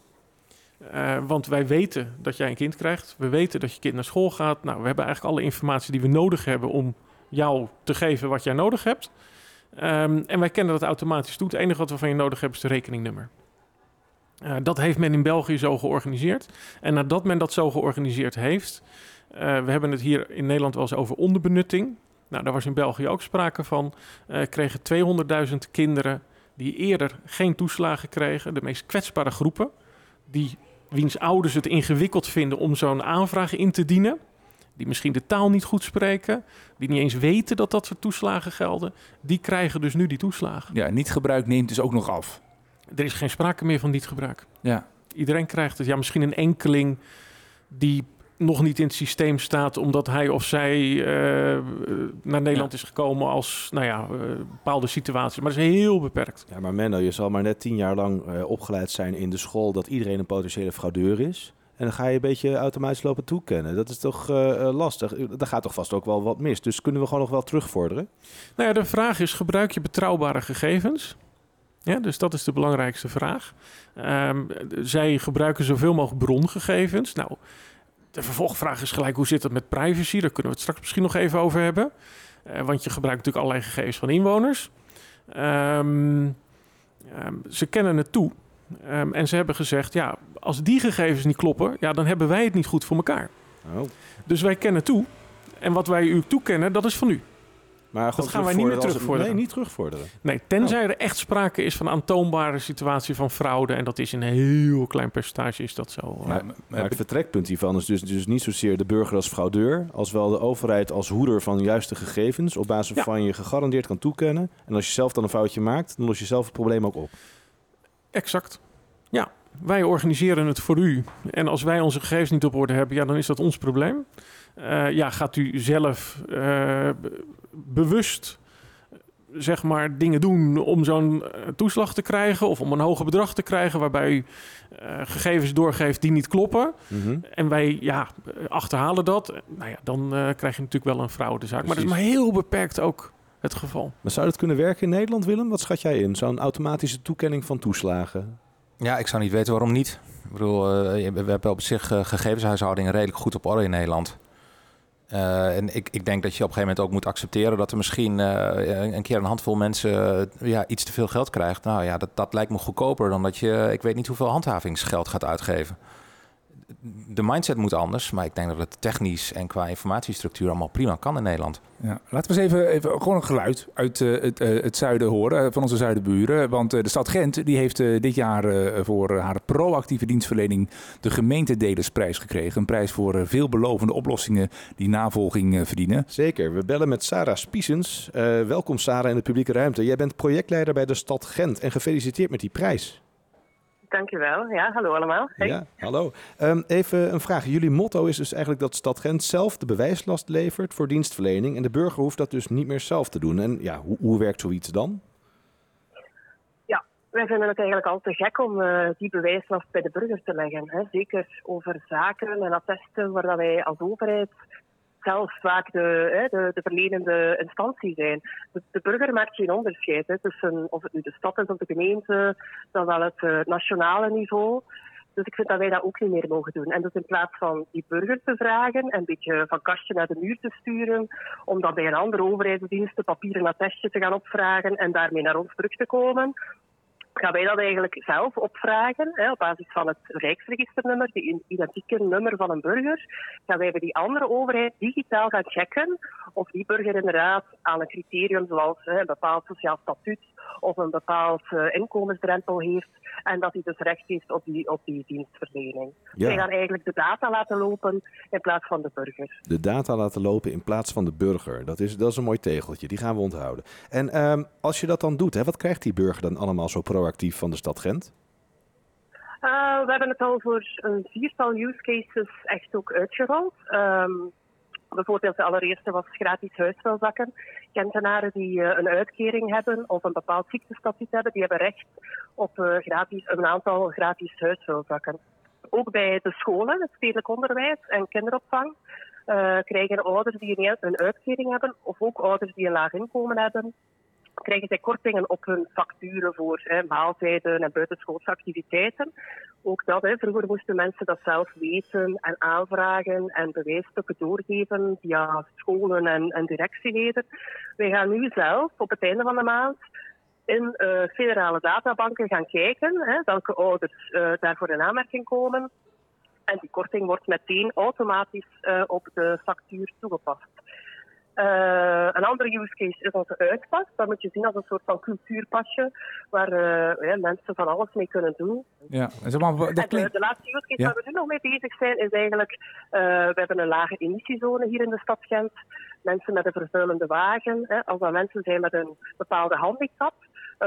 Uh, want wij weten dat jij een kind krijgt. We weten dat je kind naar school gaat. Nou, we hebben eigenlijk alle informatie die we nodig hebben om jou te geven wat jij nodig hebt. Um, en wij kennen dat automatisch toe. Het enige wat we van je nodig hebben is de rekeningnummer. Uh, dat heeft men in België zo georganiseerd. En nadat men dat zo georganiseerd heeft, uh, we hebben het hier in Nederland wel eens over onderbenutting. Nou, daar was in België ook sprake van. kregen 200.000 kinderen die eerder geen toeslagen kregen, de meest kwetsbare groepen, die wiens ouders het ingewikkeld vinden om zo'n aanvraag in te dienen. Die misschien de taal niet goed spreken, die niet eens weten dat dat soort toeslagen gelden, die krijgen dus nu die toeslagen.
Ja, niet gebruik neemt dus ook nog af.
Er is geen sprake meer van niet gebruik.
Ja.
Iedereen krijgt het. Ja, misschien een enkeling die nog niet in het systeem staat omdat hij of zij uh, naar Nederland is gekomen als nou ja, uh, bepaalde situatie. Maar dat is heel beperkt.
Ja, maar Menno, je zal maar net tien jaar lang uh, opgeleid zijn in de school dat iedereen een potentiële fraudeur is. En dan ga je een beetje automatisch lopen toekennen. Dat is toch uh, lastig? Daar gaat toch vast ook wel wat mis. Dus kunnen we gewoon nog wel terugvorderen?
Nou ja, de vraag is, gebruik je betrouwbare gegevens? Ja, dus dat is de belangrijkste vraag. Um, zij gebruiken zoveel mogelijk brongegevens. Nou, de vervolgvraag is gelijk, hoe zit het met privacy? Daar kunnen we het straks misschien nog even over hebben. Uh, want je gebruikt natuurlijk allerlei gegevens van inwoners. Um, um, ze kennen het toe. en ze hebben gezegd, ja, als die gegevens niet kloppen, ja, dan hebben wij het niet goed voor elkaar. Oh. Dus wij kennen toe. En wat wij u toekennen, dat is van u.
Maar dat gaan wij niet meer terugvorderen. Nee, niet terugvorderen.
Nee, tenzij oh. er echt sprake is van een aantoonbare situatie van fraude. En dat is in een heel klein percentage is dat zo.
Maar, maar het vertrekpunt hiervan is dus, dus niet zozeer de burger als fraudeur. Als wel de overheid als hoeder van juiste gegevens. Op basis van je gegarandeerd kan toekennen. En als je zelf dan een foutje maakt, dan los je zelf het probleem ook op.
Exact. Ja, wij organiseren het voor u. En als wij onze gegevens niet op orde hebben, ja, dan is dat ons probleem. Uh, ja, gaat u zelf uh, bewust zeg maar dingen doen om zo'n eh, toeslag te krijgen of om een hoger bedrag te krijgen waarbij u gegevens doorgeeft die niet kloppen. Mm -hmm. En wij ja, achterhalen dat. Nou ja, dan krijg je natuurlijk wel een fraudezaak. Maar dat is maar heel beperkt ook het geval.
Maar zou dat kunnen werken in Nederland, Willem? Wat schat jij in? Zo'n automatische toekenning van toeslagen?
Ja, ik zou niet weten waarom niet. Ik bedoel, we hebben op zich gegevenshuishoudingen redelijk goed op orde in Nederland. Uh, en ik, ik denk dat je op een gegeven moment ook moet accepteren dat er misschien uh, een keer een handvol mensen uh, ja, iets te veel geld krijgt. Nou ja, dat, dat lijkt me goedkoper dan dat je, ik weet niet hoeveel handhavingsgeld gaat uitgeven de mindset moet anders, maar ik denk dat het technisch en qua informatiestructuur allemaal prima kan in Nederland.
Ja, laten we eens even, even gewoon een geluid uit uh, het, uh, het, zuiden horen, uh, van onze zuidenburen. Want de stad Gent die heeft dit jaar voor haar proactieve dienstverlening de gemeentedelersprijs gekregen. Een prijs voor veelbelovende oplossingen die navolging verdienen.
Zeker, we bellen met Sarah Spiesens. welkom Sarah in de publieke ruimte. Jij bent projectleider bij de stad Gent en gefeliciteerd met die prijs.
Dankjewel. Ja, hallo allemaal. Hey.
Ja, hallo. Um, even een vraag. Jullie motto is dus eigenlijk dat Stad Gent zelf de bewijslast levert voor dienstverlening. En de burger hoeft dat dus niet meer zelf te doen. En ja, hoe, hoe werkt zoiets dan?
Ja, wij vinden het eigenlijk al te gek om uh, die bewijslast bij de burger te leggen. Hè. Zeker over zaken en attesten waar dat wij als overheid zelf vaak de, de, de verlenende instantie zijn. De, de, burger maakt geen onderscheid hè, tussen of het nu de stad is of de gemeente, dan wel het uh, nationale niveau. Dus ik vind dat wij dat ook niet meer mogen doen. En dus in plaats van die burger te vragen en een beetje van kastje naar de muur te sturen, om dan bij een andere overheidsdienst een papieren attestje te gaan opvragen en daarmee naar ons terug te komen, gaan wij dat eigenlijk zelf opvragen hè, op basis van het Rijksregisternummer, die identieke nummer van een burger. Gaan wij bij die andere overheid digitaal gaan checken of die burger inderdaad aan een criterium zoals hè, een bepaald sociaal statuut of een bepaald uh, inkomensdrempel heeft en dat hij dus recht heeft op die, op die dienstverlening. Ja. Wij gaan eigenlijk de data laten lopen in plaats van de burger.
De data laten lopen in plaats van de burger. Dat is, dat is een mooi tegeltje, die gaan we onthouden. En um, als je dat dan doet, hè, wat krijgt die burger dan allemaal zo proactief van de stad Gent?
Uh, we hebben het al voor een viertal use cases echt ook uitgerold. Um, Bijvoorbeeld de allereerste was gratis huisvuilzakken. Gentenaren die uh, een uitkering hebben of een bepaald ziektestatuut hebben, die hebben recht op uh, gratis, een aantal gratis huisvuilzakken. Ook bij de scholen, het stedelijk onderwijs en kinderopvang, uh, krijgen ouders die een uitkering hebben, of ook ouders die een laag inkomen hebben, krijgen zij kortingen op hun facturen voor hè, maaltijden en buitenschoolse activiteiten. Ook dat, hè, vroeger moesten mensen dat zelf weten en aanvragen en bewijsstukken doorgeven via scholen en, en directieleden. Wij gaan nu zelf op het einde van de maand in uh, federale databanken gaan kijken hè, welke ouders uh, daarvoor in aanmerking komen. En die korting wordt meteen automatisch uh, op de factuur toegepast. Uh, een andere use case is onze uitpas. Dat moet je zien als een soort van cultuurpasje waar uh, ja, mensen van alles mee kunnen doen.
Ja,
en maar, dat de, de, laatste use case waar we nu nog mee bezig zijn is eigenlijk, uh, we hebben een lage emissiezone hier in de stad Gent. Mensen met een vervuilende wagen, hè, als dat mensen zijn met een bepaalde handicap,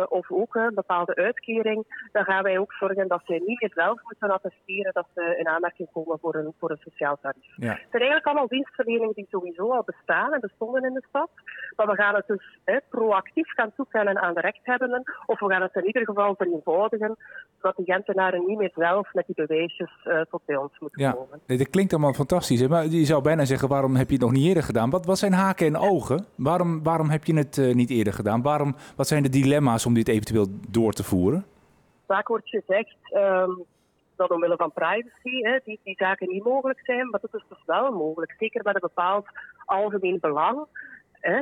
of ook een bepaalde uitkering, dan gaan wij ook zorgen dat zij niet meer zelf moeten attesteren dat ze in aanmerking komen voor een, voor een sociaal tarief. Ja. Het zijn eigenlijk allemaal dienstverleningen die sowieso al bestaan en bestonden in de stad. Maar we gaan het dus proactief gaan toekennen aan de rechthebbenden, of we gaan het in ieder geval vereenvoudigen, zodat de Gentenaren niet meer zelf met die bewijsjes uh, tot bij ons moeten
ja.
komen.
Nee, dat klinkt allemaal fantastisch, maar je zou bijna zeggen, waarom heb je het nog niet eerder gedaan? Wat, wat zijn haken en ogen? Waarom, waarom heb je het uh, niet eerder gedaan? Waarom, wat zijn de dilemma's om dit eventueel door te voeren?
Vaak wordt gezegd um, dat omwille van privacy hè, die, die zaken niet mogelijk zijn, maar dat is dus wel mogelijk. Zeker met een bepaald algemeen belang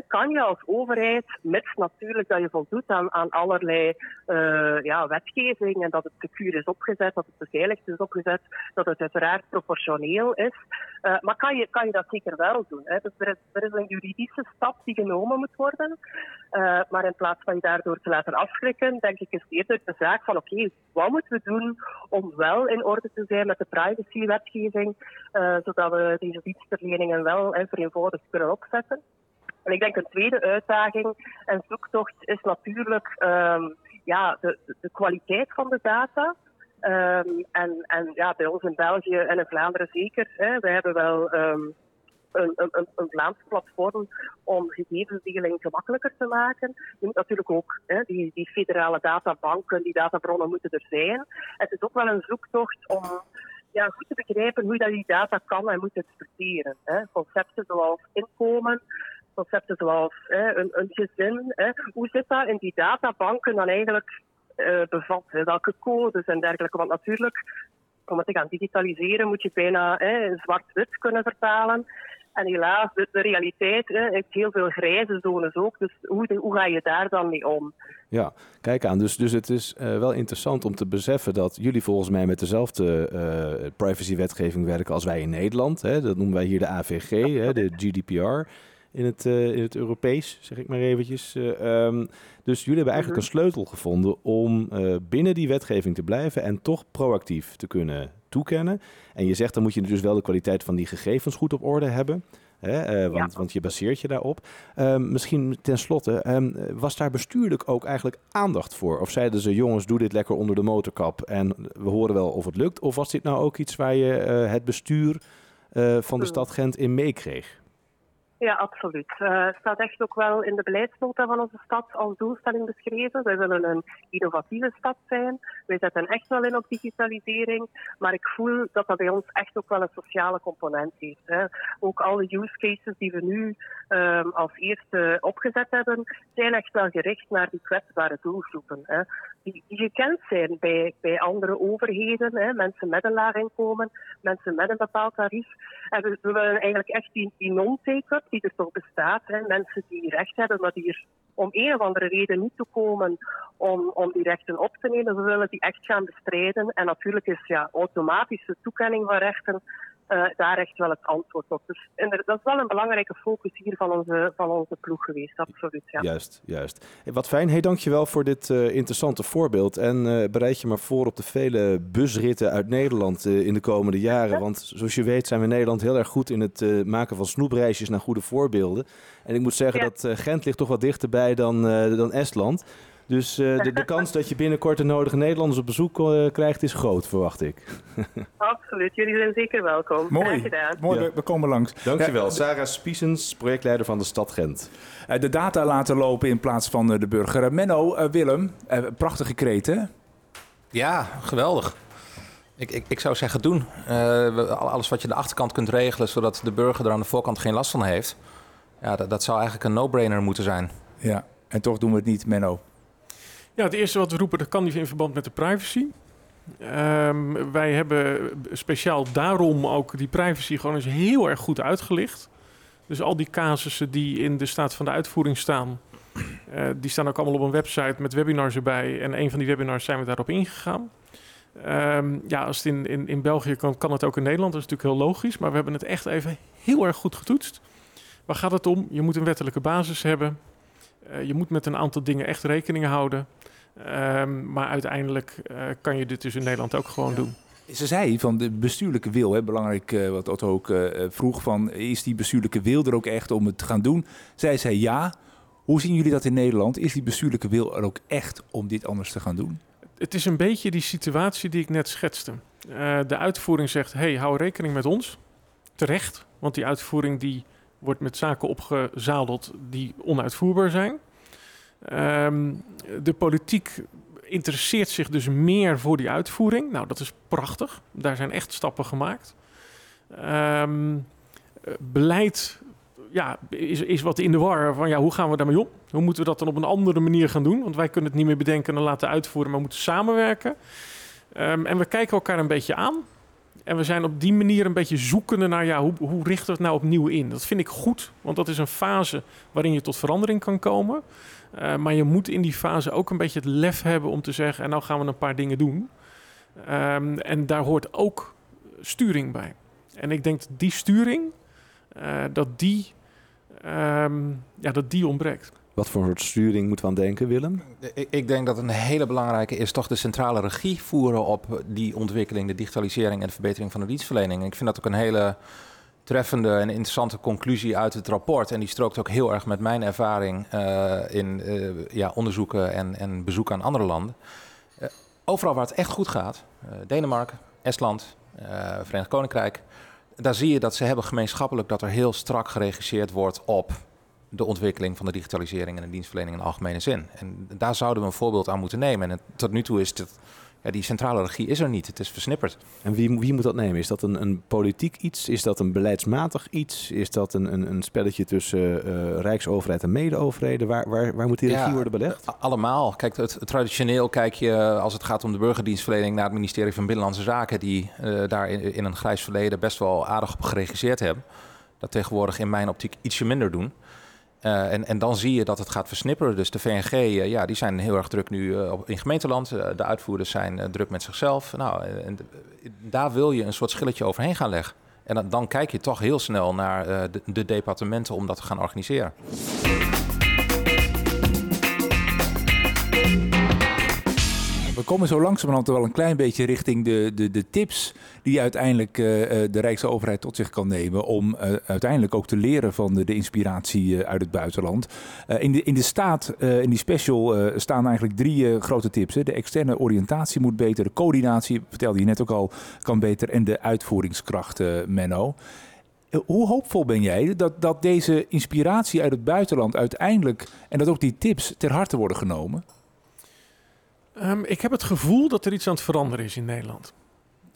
kan je als overheid, mits natuurlijk dat je voldoet aan, allerlei uh, ja, wetgeving en dat het secuur is opgezet, dat het beveiligd is opgezet, dat het uiteraard proportioneel is. Uh, maar kan je, kan je dat zeker wel doen. Dus er is, er is een juridische stap die genomen moet worden. Uh, maar in plaats van je daardoor te laten afschrikken, denk ik is eerder de zaak van oké, wat moeten we doen om wel in orde te zijn met de privacywetgeving, zodat we deze dienstverleningen wel en vereenvoudigd kunnen opzetten. En ik denk een tweede uitdaging en zoektocht is natuurlijk um, ja, de, de, kwaliteit van de data. Um, en, en ja, bij ons in België en in Vlaanderen zeker. Hè, we hebben wel um, een, een, een Vlaams platform om gegevensdeling gemakkelijker te maken. Je moet natuurlijk ook hè, die, die federale databanken, die databronnen moeten er zijn. Het is ook wel een zoektocht om ja, goed te begrijpen hoe dat die data kan en moet exporteren. Hè. Concepten zoals inkomen, concepten zoals hè, een, een, gezin. Hoe zit dat in die databanken dan eigenlijk uh, bevat? Welke codes en dergelijke? Want natuurlijk, om het te gaan digitaliseren, moet je bijna zwart-wit kunnen vertalen. En helaas, de, realiteit hè, heeft heel veel grijze zones ook. Dus hoe, hoe ga je daar dan mee om?
Ja, kijk aan. Dus, dus het is uh, wel interessant om te beseffen dat jullie volgens mij met dezelfde uh, privacywetgeving werken als wij in Nederland. Hè. Dat noemen wij hier de AVG, hè, de GDPR in het, uh, in het Europees, zeg ik maar eventjes. Uh, um, dus jullie hebben eigenlijk een sleutel gevonden om uh, binnen die wetgeving te blijven en toch proactief te kunnen toekennen. En je zegt dan moet je dus wel de kwaliteit van die gegevens goed op orde hebben. Hè, want, ja. want je baseert je daarop. Um, misschien tenslotte, um, was daar bestuurlijk ook eigenlijk aandacht voor? Of zeiden ze, jongens, doe dit lekker onder de motorkap en we horen wel of het lukt? Of was dit nou ook iets waar je het bestuur van de stad Gent in meekreeg?
Ja, absoluut. Uh, het staat echt ook wel in de beleidsnota van onze stad als doelstelling beschreven. Wij willen een innovatieve stad zijn. Wij zetten echt wel in op digitalisering. Maar ik voel dat dat bij ons echt ook wel een sociale component heeft. Hè. Ook alle use cases die we nu um, als eerste opgezet hebben, zijn echt wel gericht naar die kwetsbare doelgroepen. Hè. Die, die gekend zijn bij, bij andere overheden. Hè. Mensen met een laag inkomen, mensen met een bepaald tarief. En we, we willen eigenlijk echt die, die non-take-up die er toch bestaat. Hè. Mensen die recht hebben, maar die er om een of andere reden niet te komen om, om die rechten op te nemen. We willen die echt gaan bestrijden. En natuurlijk is ja, automatische toekenning van rechten uh, daar echt wel het antwoord op. Dus dat is wel een belangrijke focus hier van onze, van onze ploeg geweest, absoluut. Ja.
Juist, juist. Wat fijn. Hey, dankjewel voor dit uh, interessante voorbeeld. En uh, bereid je maar voor op de vele busritten uit Nederland in de komende jaren. Want zoals je weet zijn we in Nederland heel erg goed in het maken van snoepreisjes naar goede voorbeelden. En ik moet zeggen
Ja.
dat Gent ligt toch wat dichterbij dan, dan Estland. Dus uh, de, de, kans dat je binnenkort de nodige Nederlanders op bezoek uh, krijgt is groot, verwacht ik.
Absoluut, jullie zijn zeker welkom.
Mooi, Mooi
Ja.
we, we komen langs.
Dankjewel. Sarah Spiesens, projectleider van de stad Gent.
Uh, de data laten lopen in plaats van uh, de burger. Menno, uh, Willem, uh, prachtige kreet hè?
Ja, geweldig. Ik, ik, ik zou zeggen doen. Uh, alles wat je aan de achterkant kunt regelen, zodat de burger er aan de voorkant geen last van heeft. Ja, dat, dat zou eigenlijk een no-brainer moeten zijn.
Ja, en toch doen we het niet, Menno.
Ja, het eerste wat we roepen, dat kan niet in verband met de privacy. Ehm, wij hebben speciaal daarom ook die privacy gewoon eens heel erg goed uitgelicht. Dus al die casussen die in de staat van de uitvoering staan, eh, die staan ook allemaal op een website met webinars erbij. En een van die webinars zijn we daarop ingegaan. Ehm, ja, als het in, in, in België kan, kan het ook in Nederland. Dat is natuurlijk heel logisch. Maar we hebben het echt even heel erg goed getoetst. Waar gaat het om? Je moet een wettelijke basis hebben. Uh, je moet met een aantal dingen echt rekening houden. Um, maar uiteindelijk uh, kan je dit dus in Nederland ook gewoon ja. doen.
Ze zei van de bestuurlijke wil, hè, belangrijk uh, wat Otto ook uh, vroeg, van is die bestuurlijke wil er ook echt om het te gaan doen? Zij zei ja. Hoe zien jullie dat in Nederland? Is die bestuurlijke wil er ook echt om dit anders te gaan doen?
Het is een beetje die situatie die ik net schetste. De uitvoering zegt, hey, hou rekening met ons. Terecht, want die uitvoering die wordt met zaken opgezadeld die onuitvoerbaar zijn. Um, de politiek interesseert zich dus meer voor die uitvoering. Nou, dat is prachtig. Daar zijn echt stappen gemaakt. Um, beleid ja, is, is wat in de war van ja, hoe gaan we daarmee om? Hoe moeten we dat dan op een andere manier gaan doen? Want wij kunnen het niet meer bedenken en laten uitvoeren, maar moeten samenwerken. Um, en we kijken elkaar een beetje aan. En we zijn op die manier een beetje zoekende naar ja, hoe, hoe richten we het nou opnieuw in? Dat vind ik goed, want dat is een fase waarin je tot verandering kan komen. Uh, maar je moet in die fase ook een beetje het lef hebben om te zeggen: en nou gaan we een paar dingen doen. Um, en daar hoort ook sturing bij. En ik denk dat die sturing, uh, dat die um, ja, dat die ontbreekt.
Wat voor soort sturing moeten we aan denken, Willem?
Ik, ik, denk dat een hele belangrijke is toch de centrale regie voeren op die ontwikkeling, de digitalisering en de verbetering van de dienstverlening. ik vind dat ook een hele treffende en interessante conclusie uit het rapport. En die strookt ook heel erg met mijn ervaring uh, in uh, ja, onderzoeken en, en bezoek aan andere landen. Overal waar het echt goed gaat, Denemarken, Estland, Verenigd Koninkrijk, daar zie je dat ze hebben gemeenschappelijk dat er heel strak geregisseerd wordt op de ontwikkeling van de digitalisering en de dienstverlening in de algemene zin. En daar zouden we een voorbeeld aan moeten nemen. En tot nu toe is het, ja, die centrale regie is er niet. Het is versnipperd.
En wie, wie moet dat nemen? Is dat een, een politiek iets? Is dat een beleidsmatig iets? Is dat een, een, een spelletje tussen uh, Rijksoverheid en medeoverheden? Waar, waar, waar moet die regie
ja,
worden belegd?
Allemaal. Kijk, het, traditioneel kijk je als het gaat om de burgerdienstverlening naar het ministerie van Binnenlandse Zaken, die uh, daar in, in, een grijs verleden best wel aardig op geregisseerd hebben. Dat tegenwoordig in mijn optiek ietsje minder doen. Uh, en, en, dan zie je dat het gaat versnipperen. Dus de VNG, uh, ja, die zijn heel erg druk nu uh, in gemeenteland. de uitvoerders zijn druk met zichzelf. Nou, en daar wil je een soort schilletje overheen gaan leggen. En dan, dan kijk je toch heel snel naar de departementen om dat te gaan organiseren.
We komen zo langzamerhand wel een klein beetje richting de, de, de tips die uiteindelijk uh, de Rijksoverheid tot zich kan nemen om uh, uiteindelijk ook te leren van de, de inspiratie uit het buitenland. in, de, in de staat, in die special, staan eigenlijk drie grote tips. Hè. De externe oriëntatie moet beter, de coördinatie, vertelde je net ook al, kan beter en de uitvoeringskracht, Menno. Hoe hoopvol ben jij dat, dat deze inspiratie uit het buitenland uiteindelijk en dat ook die tips ter harte worden genomen?
Um, ik heb het gevoel dat er iets aan het veranderen is in Nederland.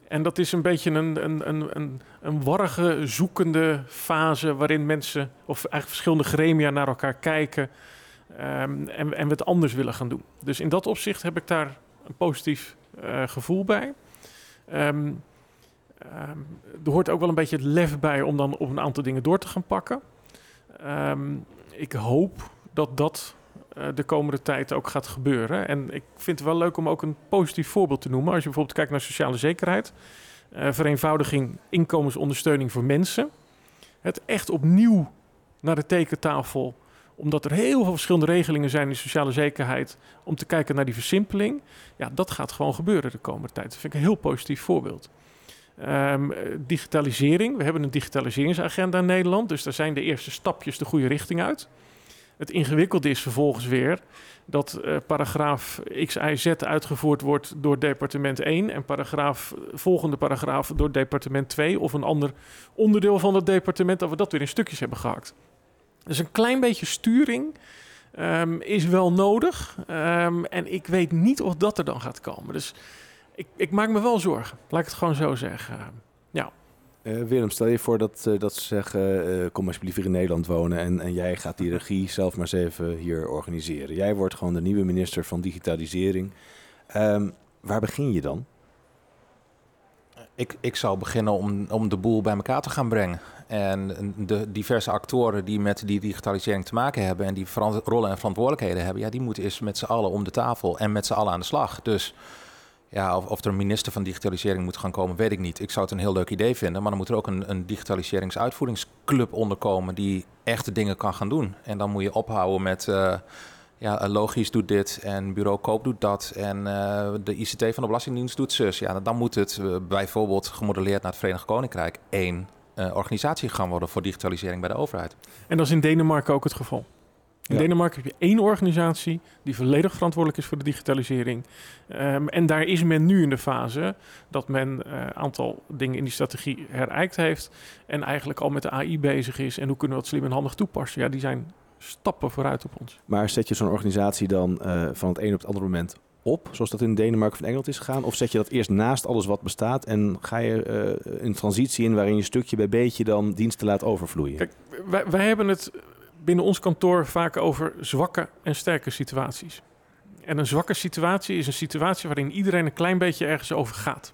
En dat is een beetje een, een, een, een, een warrige, zoekende fase waarin mensen, of eigenlijk verschillende gremia naar elkaar kijken um, en, en we het anders willen gaan doen. Dus in dat opzicht heb ik daar een positief uh, gevoel bij. Um, er hoort ook wel een beetje het lef bij om dan op een aantal dingen door te gaan pakken. ik hoop dat dat de komende tijd ook gaat gebeuren. En ik vind het wel leuk om ook een positief voorbeeld te noemen. Als je bijvoorbeeld kijkt naar sociale zekerheid, uh, vereenvoudiging inkomensondersteuning voor mensen. Het echt opnieuw naar de tekentafel omdat er heel veel verschillende regelingen zijn in sociale zekerheid, om te kijken naar die versimpeling. Ja, dat gaat gewoon gebeuren de komende tijd. Dat vind ik een heel positief voorbeeld. Um, digitalisering. We hebben een digitaliseringsagenda in Nederland, dus daar zijn de eerste stapjes de goede richting uit. Het ingewikkelde is vervolgens weer dat uh, paragraaf X, Y, Z uitgevoerd wordt door departement 1 en paragraaf, volgende paragraaf door departement 2 of een ander onderdeel van het departement, dat we dat weer in stukjes hebben gehakt. Dus een klein beetje sturing um, is wel nodig um, en ik weet niet of dat er dan gaat komen. Dus ik, ik maak me wel zorgen, laat ik het gewoon zo zeggen. Ja.
Uh, Willem, stel je voor dat, uh, dat ze zeggen: uh, kom alsjeblieft hier in Nederland wonen en, en jij gaat die regie zelf maar eens even hier organiseren. Jij wordt gewoon de nieuwe minister van Digitalisering. Um, waar begin je dan?
Ik, ik zou beginnen om, om de boel bij elkaar te gaan brengen. En de diverse actoren die met die digitalisering te maken hebben en die rollen en verantwoordelijkheden hebben, ja, die moeten eens met z'n allen om de tafel en met z'n allen aan de slag. Dus ja, of, er een minister van digitalisering moet gaan komen, weet ik niet. Ik zou het een heel leuk idee vinden. Maar dan moet er ook een, een digitaliseringsuitvoeringsclub onderkomen die echte dingen kan gaan doen. En dan moet je ophouden met. Uh, ja, Logisch doet dit en Bureau Koop doet dat en uh, de ICT van de Belastingdienst doet zus. Ja, dan moet het bijvoorbeeld gemodelleerd naar het Verenigd Koninkrijk één organisatie gaan worden voor digitalisering bij de overheid.
En dat is in Denemarken ook het geval. In
Ja.
Denemarken heb je één organisatie die volledig verantwoordelijk is voor de digitalisering. Ehm, en daar is men nu in de fase dat men een aantal dingen in die strategie herijkt heeft. En eigenlijk al met de AI bezig is. En hoe kunnen we dat slim en handig toepassen? Ja, die zijn stappen vooruit op ons.
Maar zet je zo'n organisatie dan eh, van het een op het andere moment op, zoals dat in Denemarken of Engeland is gegaan? Of zet je dat eerst naast alles wat bestaat en ga je eh, een transitie in waarin je stukje bij beetje dan diensten laat overvloeien?
Kijk, wij, wij hebben het binnen ons kantoor vaak over zwakke en sterke situaties. En een zwakke situatie is een situatie waarin iedereen een klein beetje ergens over gaat.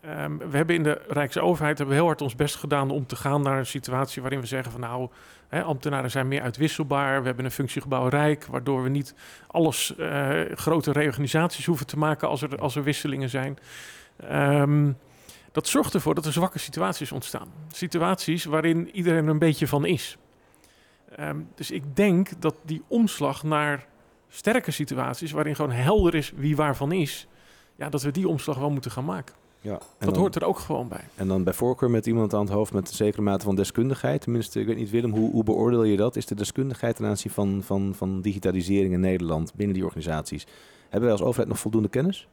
Ehm, we hebben in de Rijksoverheid hebben heel hard ons best gedaan om te gaan naar een situatie waarin we zeggen van nou, hè, ambtenaren zijn meer uitwisselbaar. We hebben een functiegebouw Rijk, waardoor we niet alles eh, grote reorganisaties hoeven te maken als er, als er wisselingen zijn. Ehm, dat zorgt ervoor dat er zwakke situaties ontstaan. Situaties waarin iedereen er een beetje van is. Ehm, dus ik denk dat die omslag naar sterke situaties, waarin gewoon helder is wie waarvan is, ja, dat we die omslag wel moeten gaan maken.
Ja,
dat
dan,
hoort er ook gewoon bij.
En dan bij voorkeur met iemand aan het hoofd met een zekere mate van deskundigheid. Tenminste, ik weet niet Willem, hoe, hoe beoordeel je dat? Is de deskundigheid ten aanzien van, van, van digitalisering in Nederland binnen die organisaties? Hebben wij als overheid nog voldoende kennis?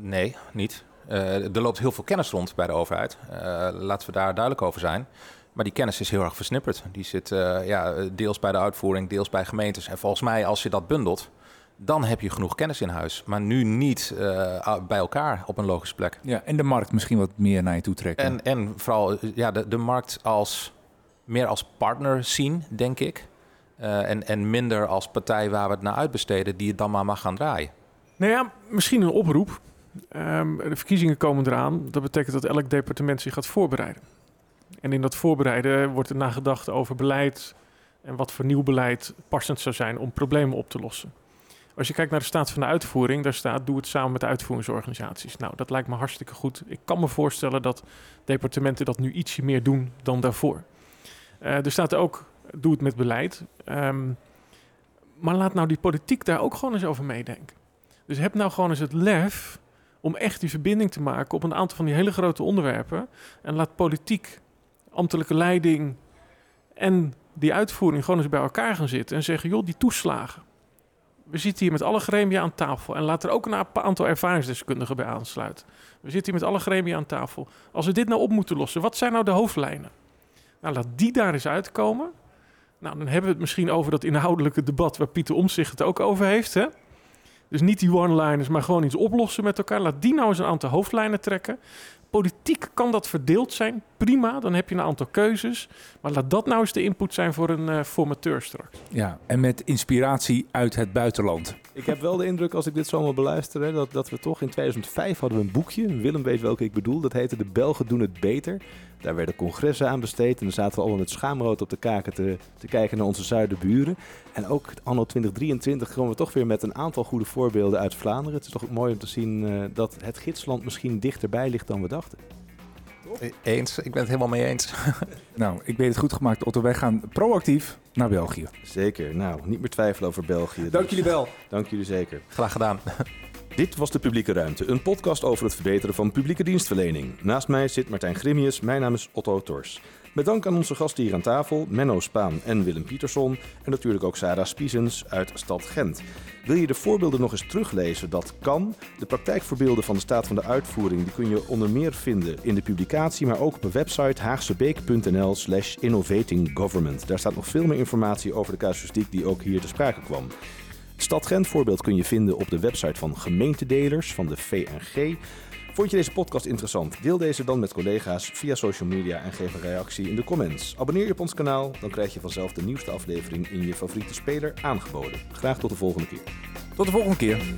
Nee, niet. Eh, er loopt heel veel kennis rond bij de overheid. Eh, laten we daar duidelijk over zijn. Maar die kennis is heel erg versnipperd. Die zit eh, ja, deels bij de uitvoering, deels bij gemeentes. En volgens mij, als je dat bundelt, dan heb je genoeg kennis in huis. Maar nu niet eh, bij elkaar op een logische plek.
Ja, en de markt misschien wat meer naar je toe trekken.
En, en vooral ja, de, de markt als, meer als partner zien, denk ik. Eh, en, en minder als partij waar we het naar uitbesteden, die het dan maar mag gaan draaien.
Nou ja, misschien een oproep. Ehm, de verkiezingen komen eraan. Dat betekent dat elk departement zich gaat voorbereiden. En in dat voorbereiden wordt er nagedacht over beleid en wat voor nieuw beleid passend zou zijn om problemen op te lossen. Als je kijkt naar de staat van de uitvoering, daar staat doe het samen met de uitvoeringsorganisaties. Nou, dat lijkt me hartstikke goed. Ik kan me voorstellen dat departementen dat nu ietsje meer doen dan daarvoor. Eh, er staat ook doe het met beleid. Ehm, maar laat nou die politiek daar ook gewoon eens over meedenken. Dus heb nou gewoon eens het lef om echt die verbinding te maken op een aantal van die hele grote onderwerpen. En laat politiek, ambtelijke leiding en die uitvoering gewoon eens bij elkaar gaan zitten en zeggen: joh, die toeslagen. We zitten hier met alle gremia aan tafel. En laat er ook een aantal ervaringsdeskundigen bij aansluiten. We zitten hier met alle gremia aan tafel. Als we dit nou op moeten lossen, wat zijn nou de hoofdlijnen? Nou, laat die daar eens uitkomen. Nou, dan hebben we het misschien over dat inhoudelijke debat waar Pieter Omtzigt het ook over heeft. Hè? Dus niet die one-liners, maar gewoon iets oplossen met elkaar. Laat die nou eens een aantal hoofdlijnen trekken. Politiek kan dat verdeeld zijn, prima. Dan heb je een aantal keuzes. Maar laat dat nou eens de input zijn voor een eh, formateur straks.
Ja, en met inspiratie uit het buitenland.
Ik heb wel de indruk, als ik dit zo allemaal beluister, hè, dat, dat we toch in 2005 hadden we een boekje. Willem weet welke ik bedoel. Dat heette De Belgen doen het beter. Daar werden congressen aan besteed. En dan zaten we allemaal met schaamrood op de kaken te, te kijken naar onze zuidenburen. En ook anno 2023 komen we toch weer met een aantal goede voorbeelden uit Vlaanderen. Het is toch mooi om te zien eh, dat het gidsland misschien dichterbij ligt dan we dachten.
Eens, ik ben het helemaal mee eens.
Nou, ik weet het goed gemaakt, Otto. Wij gaan proactief naar België.
Zeker. Nou, niet meer twijfelen over België.
Dank
Dus
jullie wel.
Dank jullie zeker.
Graag gedaan.
Dit was de Publieke Ruimte, een podcast over het verbeteren van publieke dienstverlening. Naast mij zit Martijn Grimius, mijn naam is Otto Tors. Met dank aan onze gasten hier aan tafel, Menno Spaan en Willem Pietersson. En natuurlijk ook Sarah Spiesens uit Stad Gent. Wil je de voorbeelden nog eens teruglezen? Dat kan. De praktijkvoorbeelden van de staat van de uitvoering die kun je onder meer vinden in de publicatie, maar ook op de website haagsebeek.nl slash innovatinggovernment. Daar staat nog veel meer informatie over de casuïstiek die ook hier te sprake kwam. Stad Gent voorbeeld kun je vinden op de website van gemeentedelers van de VNG. Vond je deze podcast interessant? Deel deze dan met collega's via social media en geef een reactie in de comments. Abonneer je op ons kanaal, dan krijg je vanzelf de nieuwste aflevering in je favoriete speler aangeboden. Graag tot de volgende keer.
Tot de volgende keer.